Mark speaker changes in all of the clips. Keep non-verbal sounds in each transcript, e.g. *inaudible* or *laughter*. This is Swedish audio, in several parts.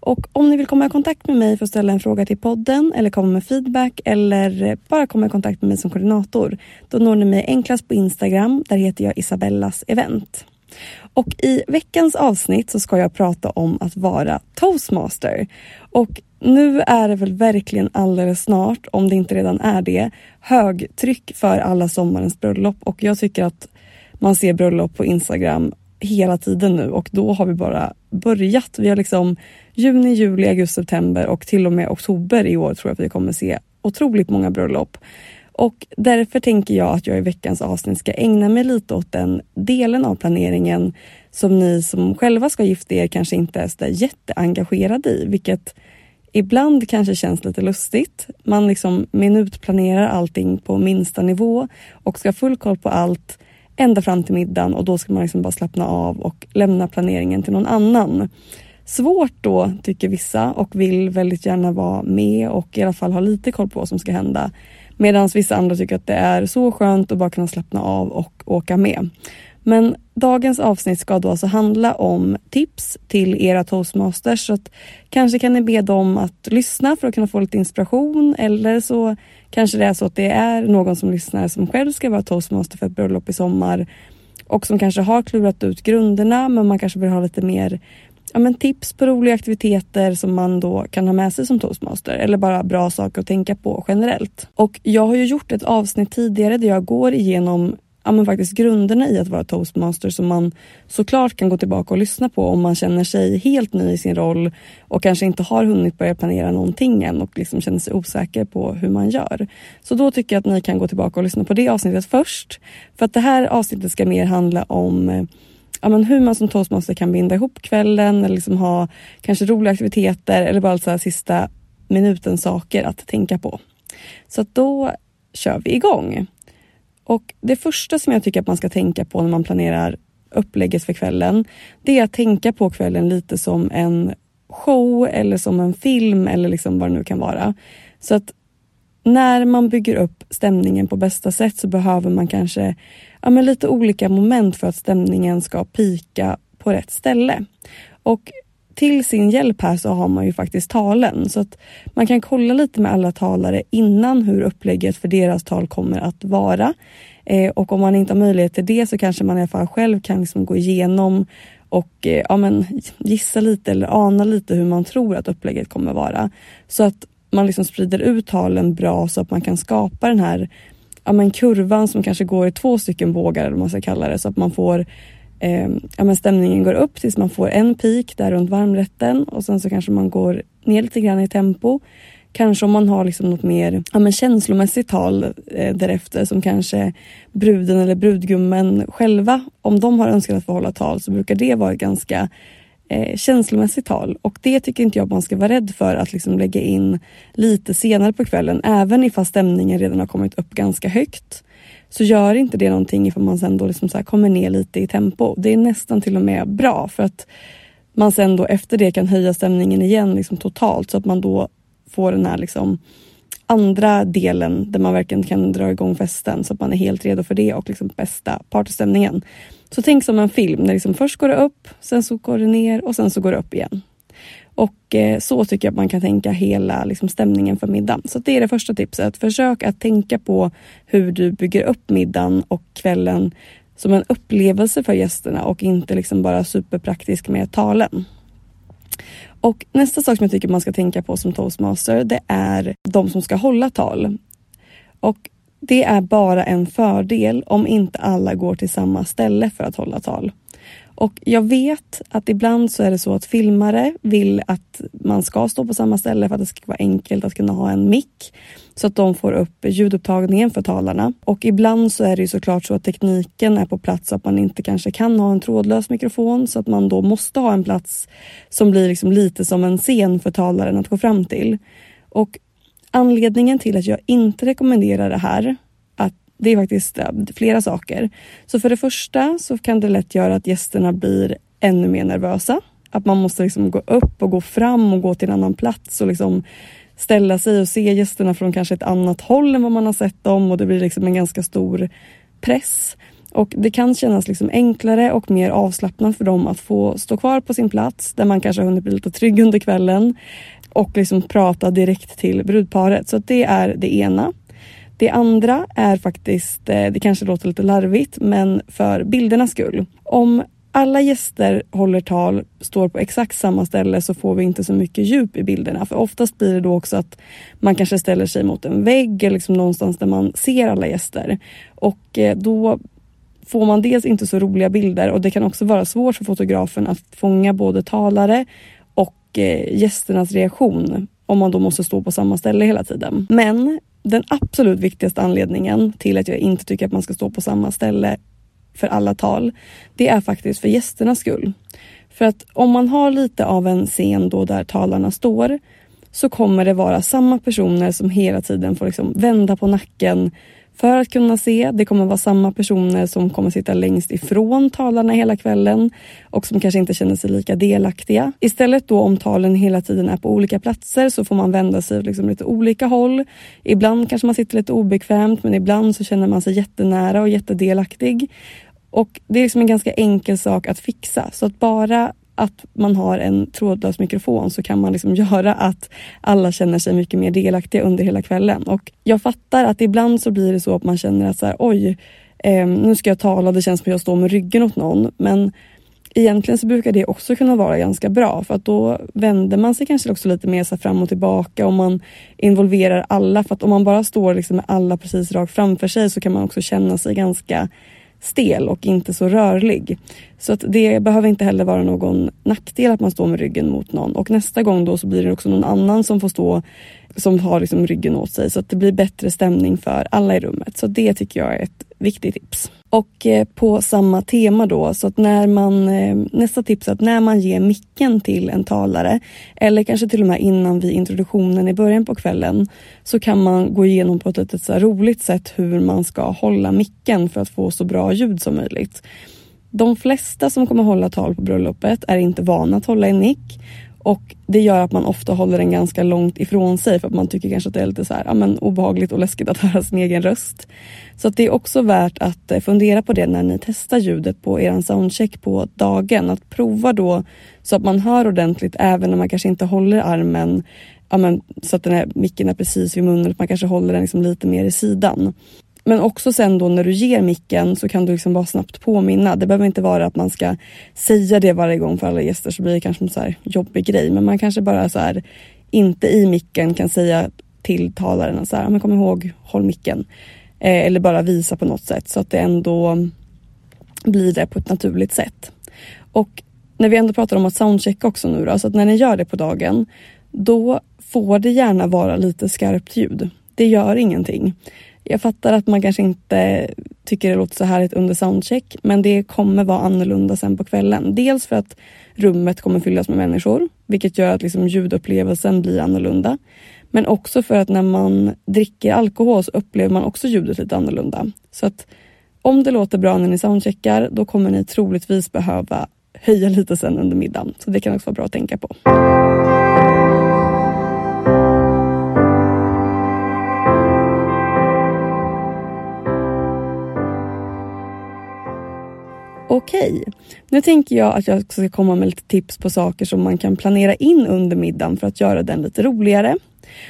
Speaker 1: och om ni vill komma i kontakt med mig för att ställa en fråga till podden eller komma med feedback eller bara komma i kontakt med mig som koordinator, då når ni mig enklast på Instagram. Där heter jag Isabellas event. Och i veckans avsnitt så ska jag prata om att vara toastmaster. Och nu är det väl verkligen alldeles snart, om det inte redan är det, högtryck för alla sommarens bröllop och jag tycker att man ser bröllop på Instagram hela tiden nu och då har vi bara börjat. Vi har liksom juni, juli, augusti, september och till och med oktober i år tror jag att vi kommer se otroligt många bröllop. Och därför tänker jag att jag i veckans avsnitt ska ägna mig lite åt den delen av planeringen som ni som själva ska gifta er kanske inte är så jätteengagerade i, vilket ibland kanske känns lite lustigt. Man liksom minutplanerar allting på minsta nivå och ska ha full koll på allt ända fram till middagen och då ska man liksom bara slappna av och lämna planeringen till någon annan. Svårt då, tycker vissa och vill väldigt gärna vara med och i alla fall ha lite koll på vad som ska hända. Medan vissa andra tycker att det är så skönt att bara kunna slappna av och åka med. Men dagens avsnitt ska då alltså handla om tips till era toastmasters. Så att kanske kan ni be dem att lyssna för att kunna få lite inspiration eller så kanske det är så att det är någon som lyssnar som själv ska vara toastmaster för ett bröllop i sommar och som kanske har klurat ut grunderna men man kanske vill ha lite mer ja, men tips på roliga aktiviteter som man då kan ha med sig som toastmaster eller bara bra saker att tänka på generellt. Och jag har ju gjort ett avsnitt tidigare där jag går igenom ja, men faktiskt grunderna i att vara toastmaster som man såklart kan gå tillbaka och lyssna på om man känner sig helt ny i sin roll och kanske inte har hunnit börja planera någonting än och liksom känner sig osäker på hur man gör. Så då tycker jag att ni kan gå tillbaka och lyssna på det avsnittet först. För att det här avsnittet ska mer handla om ja, men hur man som toastmaster kan binda ihop kvällen eller liksom ha kanske roliga aktiviteter eller bara så sista minuten saker att tänka på. Så att då kör vi igång. Och det första som jag tycker att man ska tänka på när man planerar upplägget för kvällen, det är att tänka på kvällen lite som en show eller som en film eller liksom vad det nu kan vara. Så att när man bygger upp stämningen på bästa sätt så behöver man kanske ja, men lite olika moment för att stämningen ska pika på rätt ställe. Och till sin hjälp här så har man ju faktiskt talen så att man kan kolla lite med alla talare innan hur upplägget för deras tal kommer att vara. Eh, och om man inte har möjlighet till det så kanske man i alla fall själv kan liksom gå igenom och eh, ja, men gissa lite eller ana lite hur man tror att upplägget kommer vara. Så att man liksom sprider ut talen bra så att man kan skapa den här ja, men kurvan som kanske går i två stycken bågar eller man ska kalla det så att man får eh, ja, men stämningen går upp tills man får en peak där runt varmrätten och sen så kanske man går ner lite grann i tempo. Kanske om man har liksom något mer ja, men känslomässigt tal eh, därefter som kanske bruden eller brudgummen själva, om de har önskat att få hålla tal så brukar det vara ett ganska eh, känslomässigt tal och det tycker inte jag man ska vara rädd för att liksom lägga in lite senare på kvällen även ifall stämningen redan har kommit upp ganska högt så gör inte det någonting ifall man sen då liksom så kommer ner lite i tempo. Det är nästan till och med bra för att man sen då efter det kan höja stämningen igen liksom totalt så att man då får den här liksom andra delen där man verkligen kan dra igång festen så att man är helt redo för det och liksom bästa partystämningen. Så tänk som en film, när liksom först går det upp, sen så går det ner och sen så går det upp igen. Och eh, så tycker jag att man kan tänka hela liksom, stämningen för middagen. Så det är det första tipset. Försök att tänka på hur du bygger upp middagen och kvällen som en upplevelse för gästerna och inte liksom bara superpraktisk med talen. Och nästa sak som jag tycker man ska tänka på som toastmaster det är de som ska hålla tal. Och det är bara en fördel om inte alla går till samma ställe för att hålla tal. Och jag vet att ibland så är det så att filmare vill att man ska stå på samma ställe för att det ska vara enkelt att kunna ha en mick så att de får upp ljudupptagningen för talarna. Och ibland så är det ju såklart så att tekniken är på plats så att man inte kanske kan ha en trådlös mikrofon så att man då måste ha en plats som blir liksom lite som en scen för talaren att gå fram till. Och anledningen till att jag inte rekommenderar det här det är faktiskt eh, flera saker. Så för det första så kan det lätt göra att gästerna blir ännu mer nervösa. Att man måste liksom gå upp och gå fram och gå till en annan plats och liksom ställa sig och se gästerna från kanske ett annat håll än vad man har sett dem och det blir liksom en ganska stor press. Och det kan kännas liksom enklare och mer avslappnat för dem att få stå kvar på sin plats där man kanske har hunnit bli lite trygg under kvällen och liksom prata direkt till brudparet. Så det är det ena. Det andra är faktiskt, eh, det kanske låter lite larvigt, men för bildernas skull. Om alla gäster håller tal, står på exakt samma ställe så får vi inte så mycket djup i bilderna. För oftast blir det då också att man kanske ställer sig mot en vägg eller liksom någonstans där man ser alla gäster. Och eh, då får man dels inte så roliga bilder och det kan också vara svårt för fotografen att fånga både talare och eh, gästernas reaktion om man då måste stå på samma ställe hela tiden. Men den absolut viktigaste anledningen till att jag inte tycker att man ska stå på samma ställe för alla tal, det är faktiskt för gästernas skull. För att om man har lite av en scen då där talarna står så kommer det vara samma personer som hela tiden får liksom vända på nacken, för att kunna se. Det kommer vara samma personer som kommer sitta längst ifrån talarna hela kvällen och som kanske inte känner sig lika delaktiga. Istället då om talen hela tiden är på olika platser så får man vända sig åt liksom lite olika håll. Ibland kanske man sitter lite obekvämt men ibland så känner man sig jättenära och jättedelaktig. Och det är liksom en ganska enkel sak att fixa så att bara att man har en trådlös mikrofon så kan man liksom *laughs* göra att alla känner sig mycket mer delaktiga under hela kvällen. Och jag fattar att ibland så blir det så att man känner att så här, oj, eh, nu ska jag tala, det känns som att jag står med ryggen åt någon. Men egentligen så brukar det också kunna vara ganska bra för att då vänder man sig kanske också lite mer så fram och tillbaka och man involverar alla. För att om man bara står liksom med alla precis rakt framför sig så kan man också känna sig ganska stel och inte så rörlig. Så att det behöver inte heller vara någon nackdel att man står med ryggen mot någon. Och nästa gång då så blir det också någon annan som får stå som har liksom ryggen åt sig så att det blir bättre stämning för alla i rummet. Så det tycker jag är ett viktigt tips. Och eh, på samma tema då, så att när man, eh, nästa tips är att när man ger micken till en talare eller kanske till och med innan vid introduktionen i början på kvällen så kan man gå igenom på ett litet så roligt sätt hur man ska hålla micken för att få så bra ljud som möjligt. De flesta som kommer hålla tal på bröllopet är inte vana att hålla en mick och det gör att man ofta håller den ganska långt ifrån sig för att man tycker kanske att det är lite så här, ja, men obehagligt och läskigt att *laughs* höra sin egen röst. Så att det är också värt att eh, fundera på det när ni testar ljudet på er soundcheck på dagen. Att prova då så att man hör ordentligt även när man kanske inte håller armen ja, men, så att den här micken är precis vid munnen. Att man kanske håller den liksom lite mer i sidan. Men också sen då när du ger micken så kan du liksom bara snabbt påminna. Det behöver inte vara att man ska säga det varje gång för alla gäster så blir det kanske en så här jobbig grej. Men man kanske bara så här inte i micken kan säga till talaren så här, men kom ihåg, håll micken. Eh, eller bara visa på något sätt så att det ändå blir det på ett naturligt sätt. Och när vi ändå pratar om att soundchecka också nu då, så att när ni gör det på dagen, då får det gärna vara lite skarpt ljud. Det gör ingenting. Jag fattar att man kanske inte tycker det låter så härligt under soundcheck, men det kommer vara annorlunda sen på kvällen. Dels för att rummet kommer fyllas med människor, vilket gör att liksom ljudupplevelsen blir annorlunda. Men också för att när man dricker alkohol så upplever man också ljudet lite annorlunda. Så att om det låter bra när ni soundcheckar, då kommer ni troligtvis behöva höja lite sen under middagen. Så det kan också vara bra att tänka på. Okej, nu tänker jag att jag ska komma med lite tips på saker som man kan planera in under middagen för att göra den lite roligare.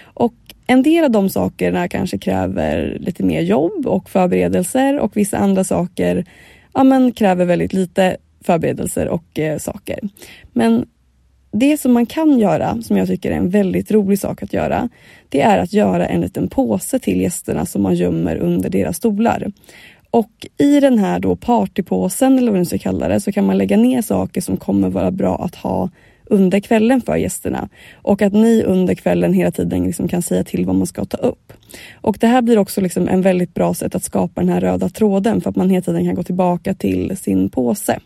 Speaker 1: Och en del av de sakerna kanske kräver lite mer jobb och förberedelser och vissa andra saker ja, men kräver väldigt lite förberedelser och eh, saker. Men det som man kan göra, som jag tycker är en väldigt rolig sak att göra, det är att göra en liten påse till gästerna som man gömmer under deras stolar. Och i den här då partypåsen, eller vad man ska kalla det, så kan man lägga ner saker som kommer vara bra att ha under kvällen för gästerna. Och att ni under kvällen hela tiden liksom kan säga till vad man ska ta upp. Och det här blir också liksom en väldigt bra sätt att skapa den här röda tråden för att man hela tiden kan gå tillbaka till sin påse.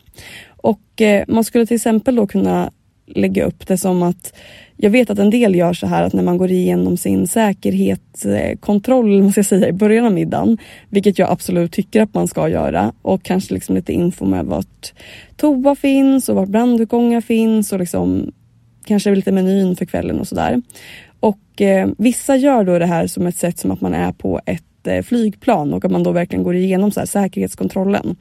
Speaker 1: Och eh, man skulle till exempel då kunna lägga upp det som att jag vet att en del gör så här att när man går igenom sin säkerhetskontroll man ska säga, i början av middagen, vilket jag absolut tycker att man ska göra och kanske liksom lite info med vart toa finns och vart brandutgångar finns och liksom kanske lite menyn för kvällen och sådär. Och eh, vissa gör då det här som ett sätt som att man är på ett eh, flygplan och att man då verkligen går igenom så här, säkerhetskontrollen.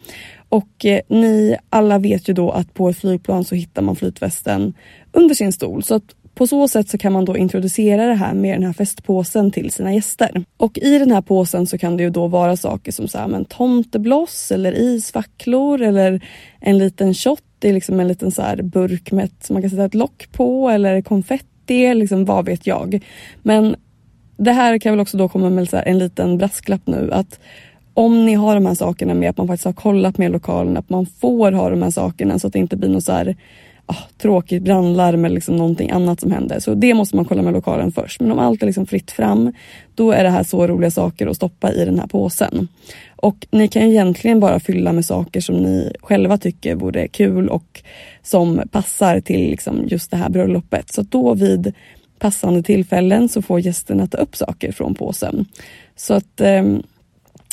Speaker 1: Och eh, ni alla vet ju då att på ett flygplan så hittar man flytvästen under sin stol. Så att på så sätt så kan man då introducera det här med den här festpåsen till sina gäster. Och i den här påsen så kan det ju då vara saker som så här, men tomtebloss eller isfacklor eller en liten shot. Det är liksom en liten så här burk med ett, som man kan sätta ett lock på eller konfetti, liksom vad vet jag. Men det här kan väl också då komma med en liten brasklapp nu att om ni har de här sakerna med, att man faktiskt har kollat med lokalen, att man får ha de här sakerna så att det inte blir något så här ah, tråkigt brandlarm eller liksom någonting annat som händer. Så det måste man kolla med lokalen först. Men om allt är liksom fritt fram, då är det här så roliga saker att stoppa i den här påsen. Och ni kan egentligen bara fylla med saker som ni själva tycker vore kul och som passar till liksom just det här bröllopet. Så då vid passande tillfällen så får gästerna ta upp saker från påsen. Så att eh,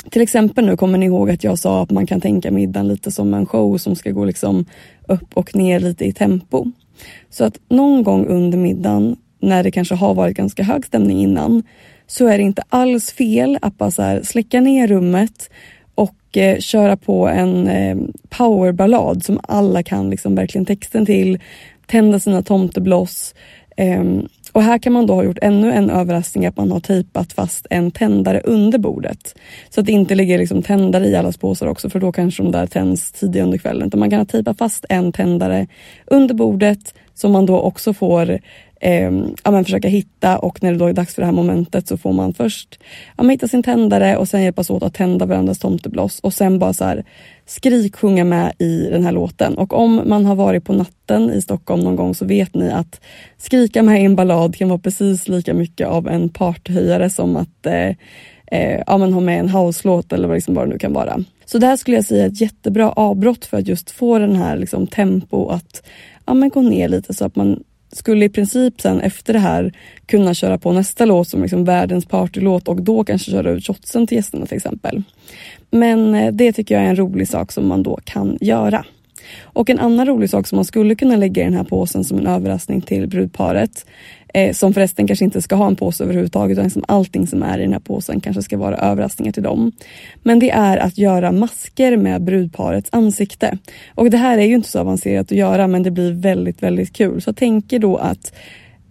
Speaker 1: till exempel nu kommer ni ihåg att jag sa att man kan tänka middagen lite som en show som ska gå liksom upp och ner lite i tempo. Så att någon gång under middagen när det kanske har varit ganska hög stämning innan så är det inte alls fel att bara så här släcka ner rummet och eh, köra på en eh, powerballad som alla kan liksom verkligen texten till, tända sina tomtebloss, eh, och här kan man då ha gjort ännu en överraskning att man har tejpat fast en tändare under bordet. Så att det inte ligger liksom tändare i allas påsar också för då kanske de där tänds tidigt under kvällen. Utan man kan ha tejpat fast en tändare under bordet som man då också får eh, ja, försöka hitta och när det då är dags för det här momentet så får man först ja, hitta sin tändare och sen hjälpas åt att tända varandras tomtebloss och sen bara så här skrik sjunga med i den här låten. Och om man har varit på natten i Stockholm någon gång så vet ni att skrika med i en ballad kan vara precis lika mycket av en parthöjare som att eh, eh, ja, men ha med en house-låt eller vad, liksom vad det nu kan vara. Så det här skulle jag säga är ett jättebra avbrott för att just få den här liksom, tempo att ja, men gå ner lite så att man skulle i princip sen efter det här kunna köra på nästa låt som liksom världens partylåt och då kanske köra ut shotsen till gästerna till exempel. Men eh, det tycker jag är en rolig sak som man då kan göra. Och en annan rolig sak som man skulle kunna lägga i den här påsen som en överraskning till brudparet eh, som förresten kanske inte ska ha en påse överhuvudtaget utan liksom allting som är i den här påsen kanske ska vara överraskningar till dem. Men det är att göra masker med brudparets ansikte. Och det här är ju inte så avancerat att göra men det blir väldigt, väldigt kul. Så tänk er då att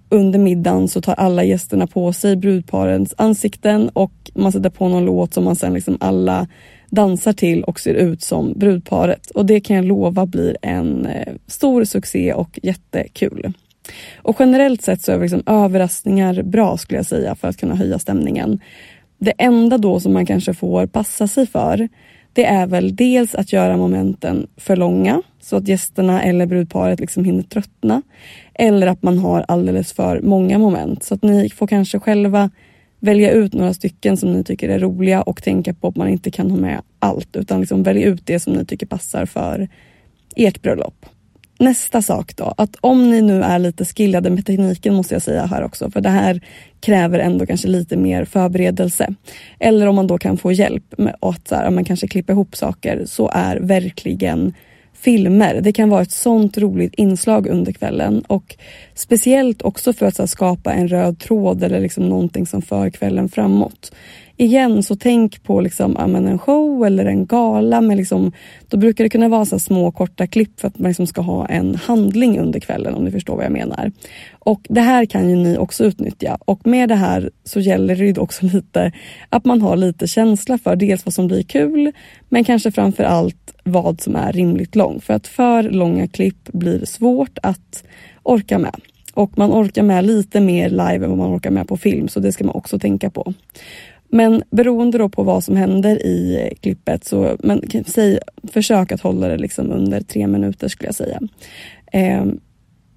Speaker 1: under middagen så tar alla gästerna på sig brudparens ansikten och man sätter på någon låt som man sen liksom alla dansar till och ser ut som brudparet. Och det kan jag lova blir en eh, stor succé och jättekul. Och generellt sett så är liksom överraskningar bra skulle jag säga för att kunna höja stämningen. Det enda då som man kanske får passa sig för det är väl dels att göra momenten för långa så att gästerna eller brudparet liksom hinner tröttna. Eller att man har alldeles för många moment så att ni får kanske själva välja ut några stycken som ni tycker är roliga och tänka på att man inte kan ha med allt utan liksom välja ut det som ni tycker passar för ert bröllop. Nästa sak då, att om ni nu är lite skillade med tekniken måste jag säga här också, för det här kräver ändå kanske lite mer förberedelse. Eller om man då kan få hjälp med att så här, man kanske klippa ihop saker så är verkligen filmer. Det kan vara ett sånt roligt inslag under kvällen och speciellt också för att här, skapa en röd tråd eller liksom någonting som för kvällen framåt igen, så tänk på liksom, en show eller en gala. Med liksom, då brukar det kunna vara så små korta klipp för att man liksom ska ha en handling under kvällen om ni förstår vad jag menar. Och Det här kan ju ni också utnyttja och med det här så gäller det också *laughs* lite att man har lite känsla för dels vad som blir kul men kanske framför allt vad som är rimligt långt. För att för långa klipp blir svårt att orka med. Och man orkar med lite mer live än vad man orkar med på film så det ska man också tänka på. Men beroende då på vad som händer i klippet så men, säg, försök att hålla det liksom under tre minuter skulle jag säga. Eh,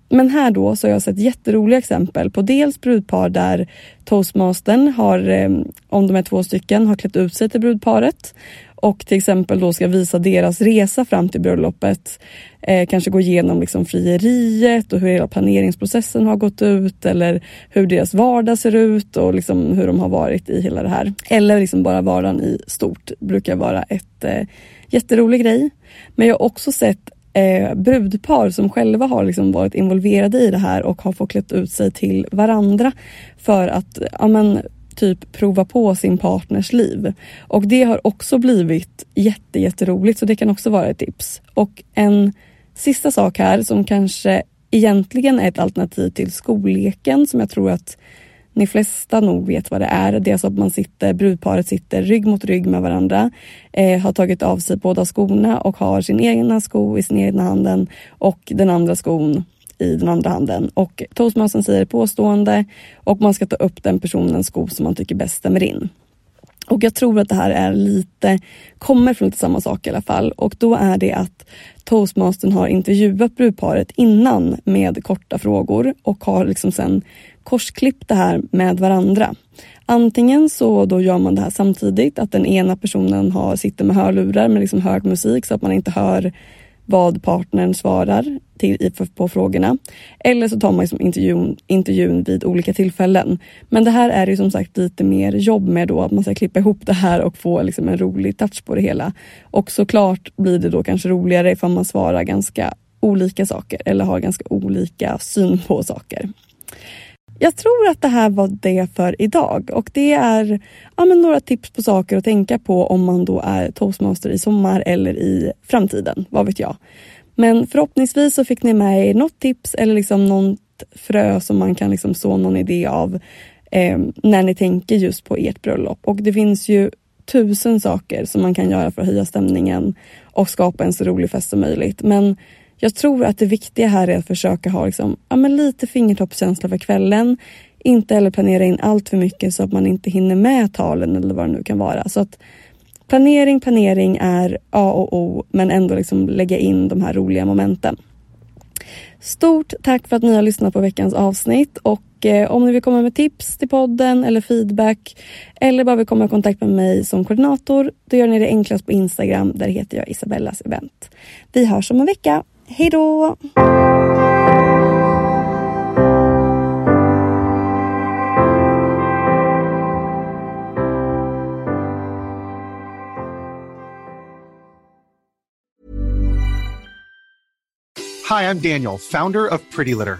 Speaker 1: men här då så har jag sett jätteroliga exempel på dels brudpar där toastmastern har, eh, om de är två stycken, har klätt ut sig till brudparet och till exempel då ska visa deras resa fram till bröllopet. Eh, kanske gå igenom liksom frieriet och hur hela planeringsprocessen har gått ut eller hur deras vardag ser ut och liksom hur de har varit i hela det här. Eller liksom bara vardagen i stort brukar vara ett eh, jätterolig grej. Men jag har också sett eh, brudpar som själva har liksom varit involverade i det här och har fått klätt ut sig till varandra för att ja, men, typ prova på sin partners liv. Och det har också blivit jätte, jätteroligt så det kan också vara ett tips. Och en sista sak här som kanske egentligen är ett alternativ till skolleken som jag tror att ni flesta nog vet vad det är. Det är alltså att man sitter, brudparet sitter rygg mot rygg med varandra, eh, har tagit av sig båda skorna och har sin egna sko i sin egna handen och den andra skon i den andra handen. Och toastmastern säger påstående och man ska ta upp den personens sko som man tycker bäst stämmer in. Och jag tror att det här är lite, kommer från lite samma sak i alla fall. Och då är det att toastmastern har intervjuat brudparet innan med korta frågor och har liksom sen korsklippt det här med varandra. Antingen så då gör man det här samtidigt, att den ena personen har, sitter med hörlurar med liksom hög musik så att man inte hör vad partnern svarar till, på frågorna. Eller så tar man liksom intervjun, intervjun vid olika tillfällen. Men det här är ju som sagt lite mer jobb med då att man ska klippa ihop det här och få liksom en rolig touch på det hela. Och såklart blir det då kanske roligare ifall man svarar ganska olika saker eller har ganska olika syn på saker. Jag tror att det här var det för idag och det är ja, men några tips på saker att tänka på om man då är toastmaster i sommar eller i framtiden. Vad vet jag. Men förhoppningsvis så fick ni med er något tips eller liksom något frö som man kan liksom så någon idé av eh, när ni tänker just på ert bröllop. Och det finns ju tusen saker som man kan göra för att höja stämningen och skapa en så rolig fest som möjligt. Men jag tror att det viktiga här är att försöka ha liksom, ja, men lite fingertoppskänsla för kvällen. Inte heller planera in allt för mycket så att man inte hinner med talen eller vad det nu kan vara. Så att planering, planering är A och O men ändå liksom lägga in de här roliga momenten. Stort tack för att ni har lyssnat på veckans avsnitt och eh, om ni vill komma med tips till podden eller feedback eller bara vill komma i kontakt med mig som koordinator då gör ni det enklast på Instagram. Där heter jag Isabellas event. Vi hörs om en vecka. Hej då!
Speaker 2: Hi, I'm Daniel, founder of Pretty Litter.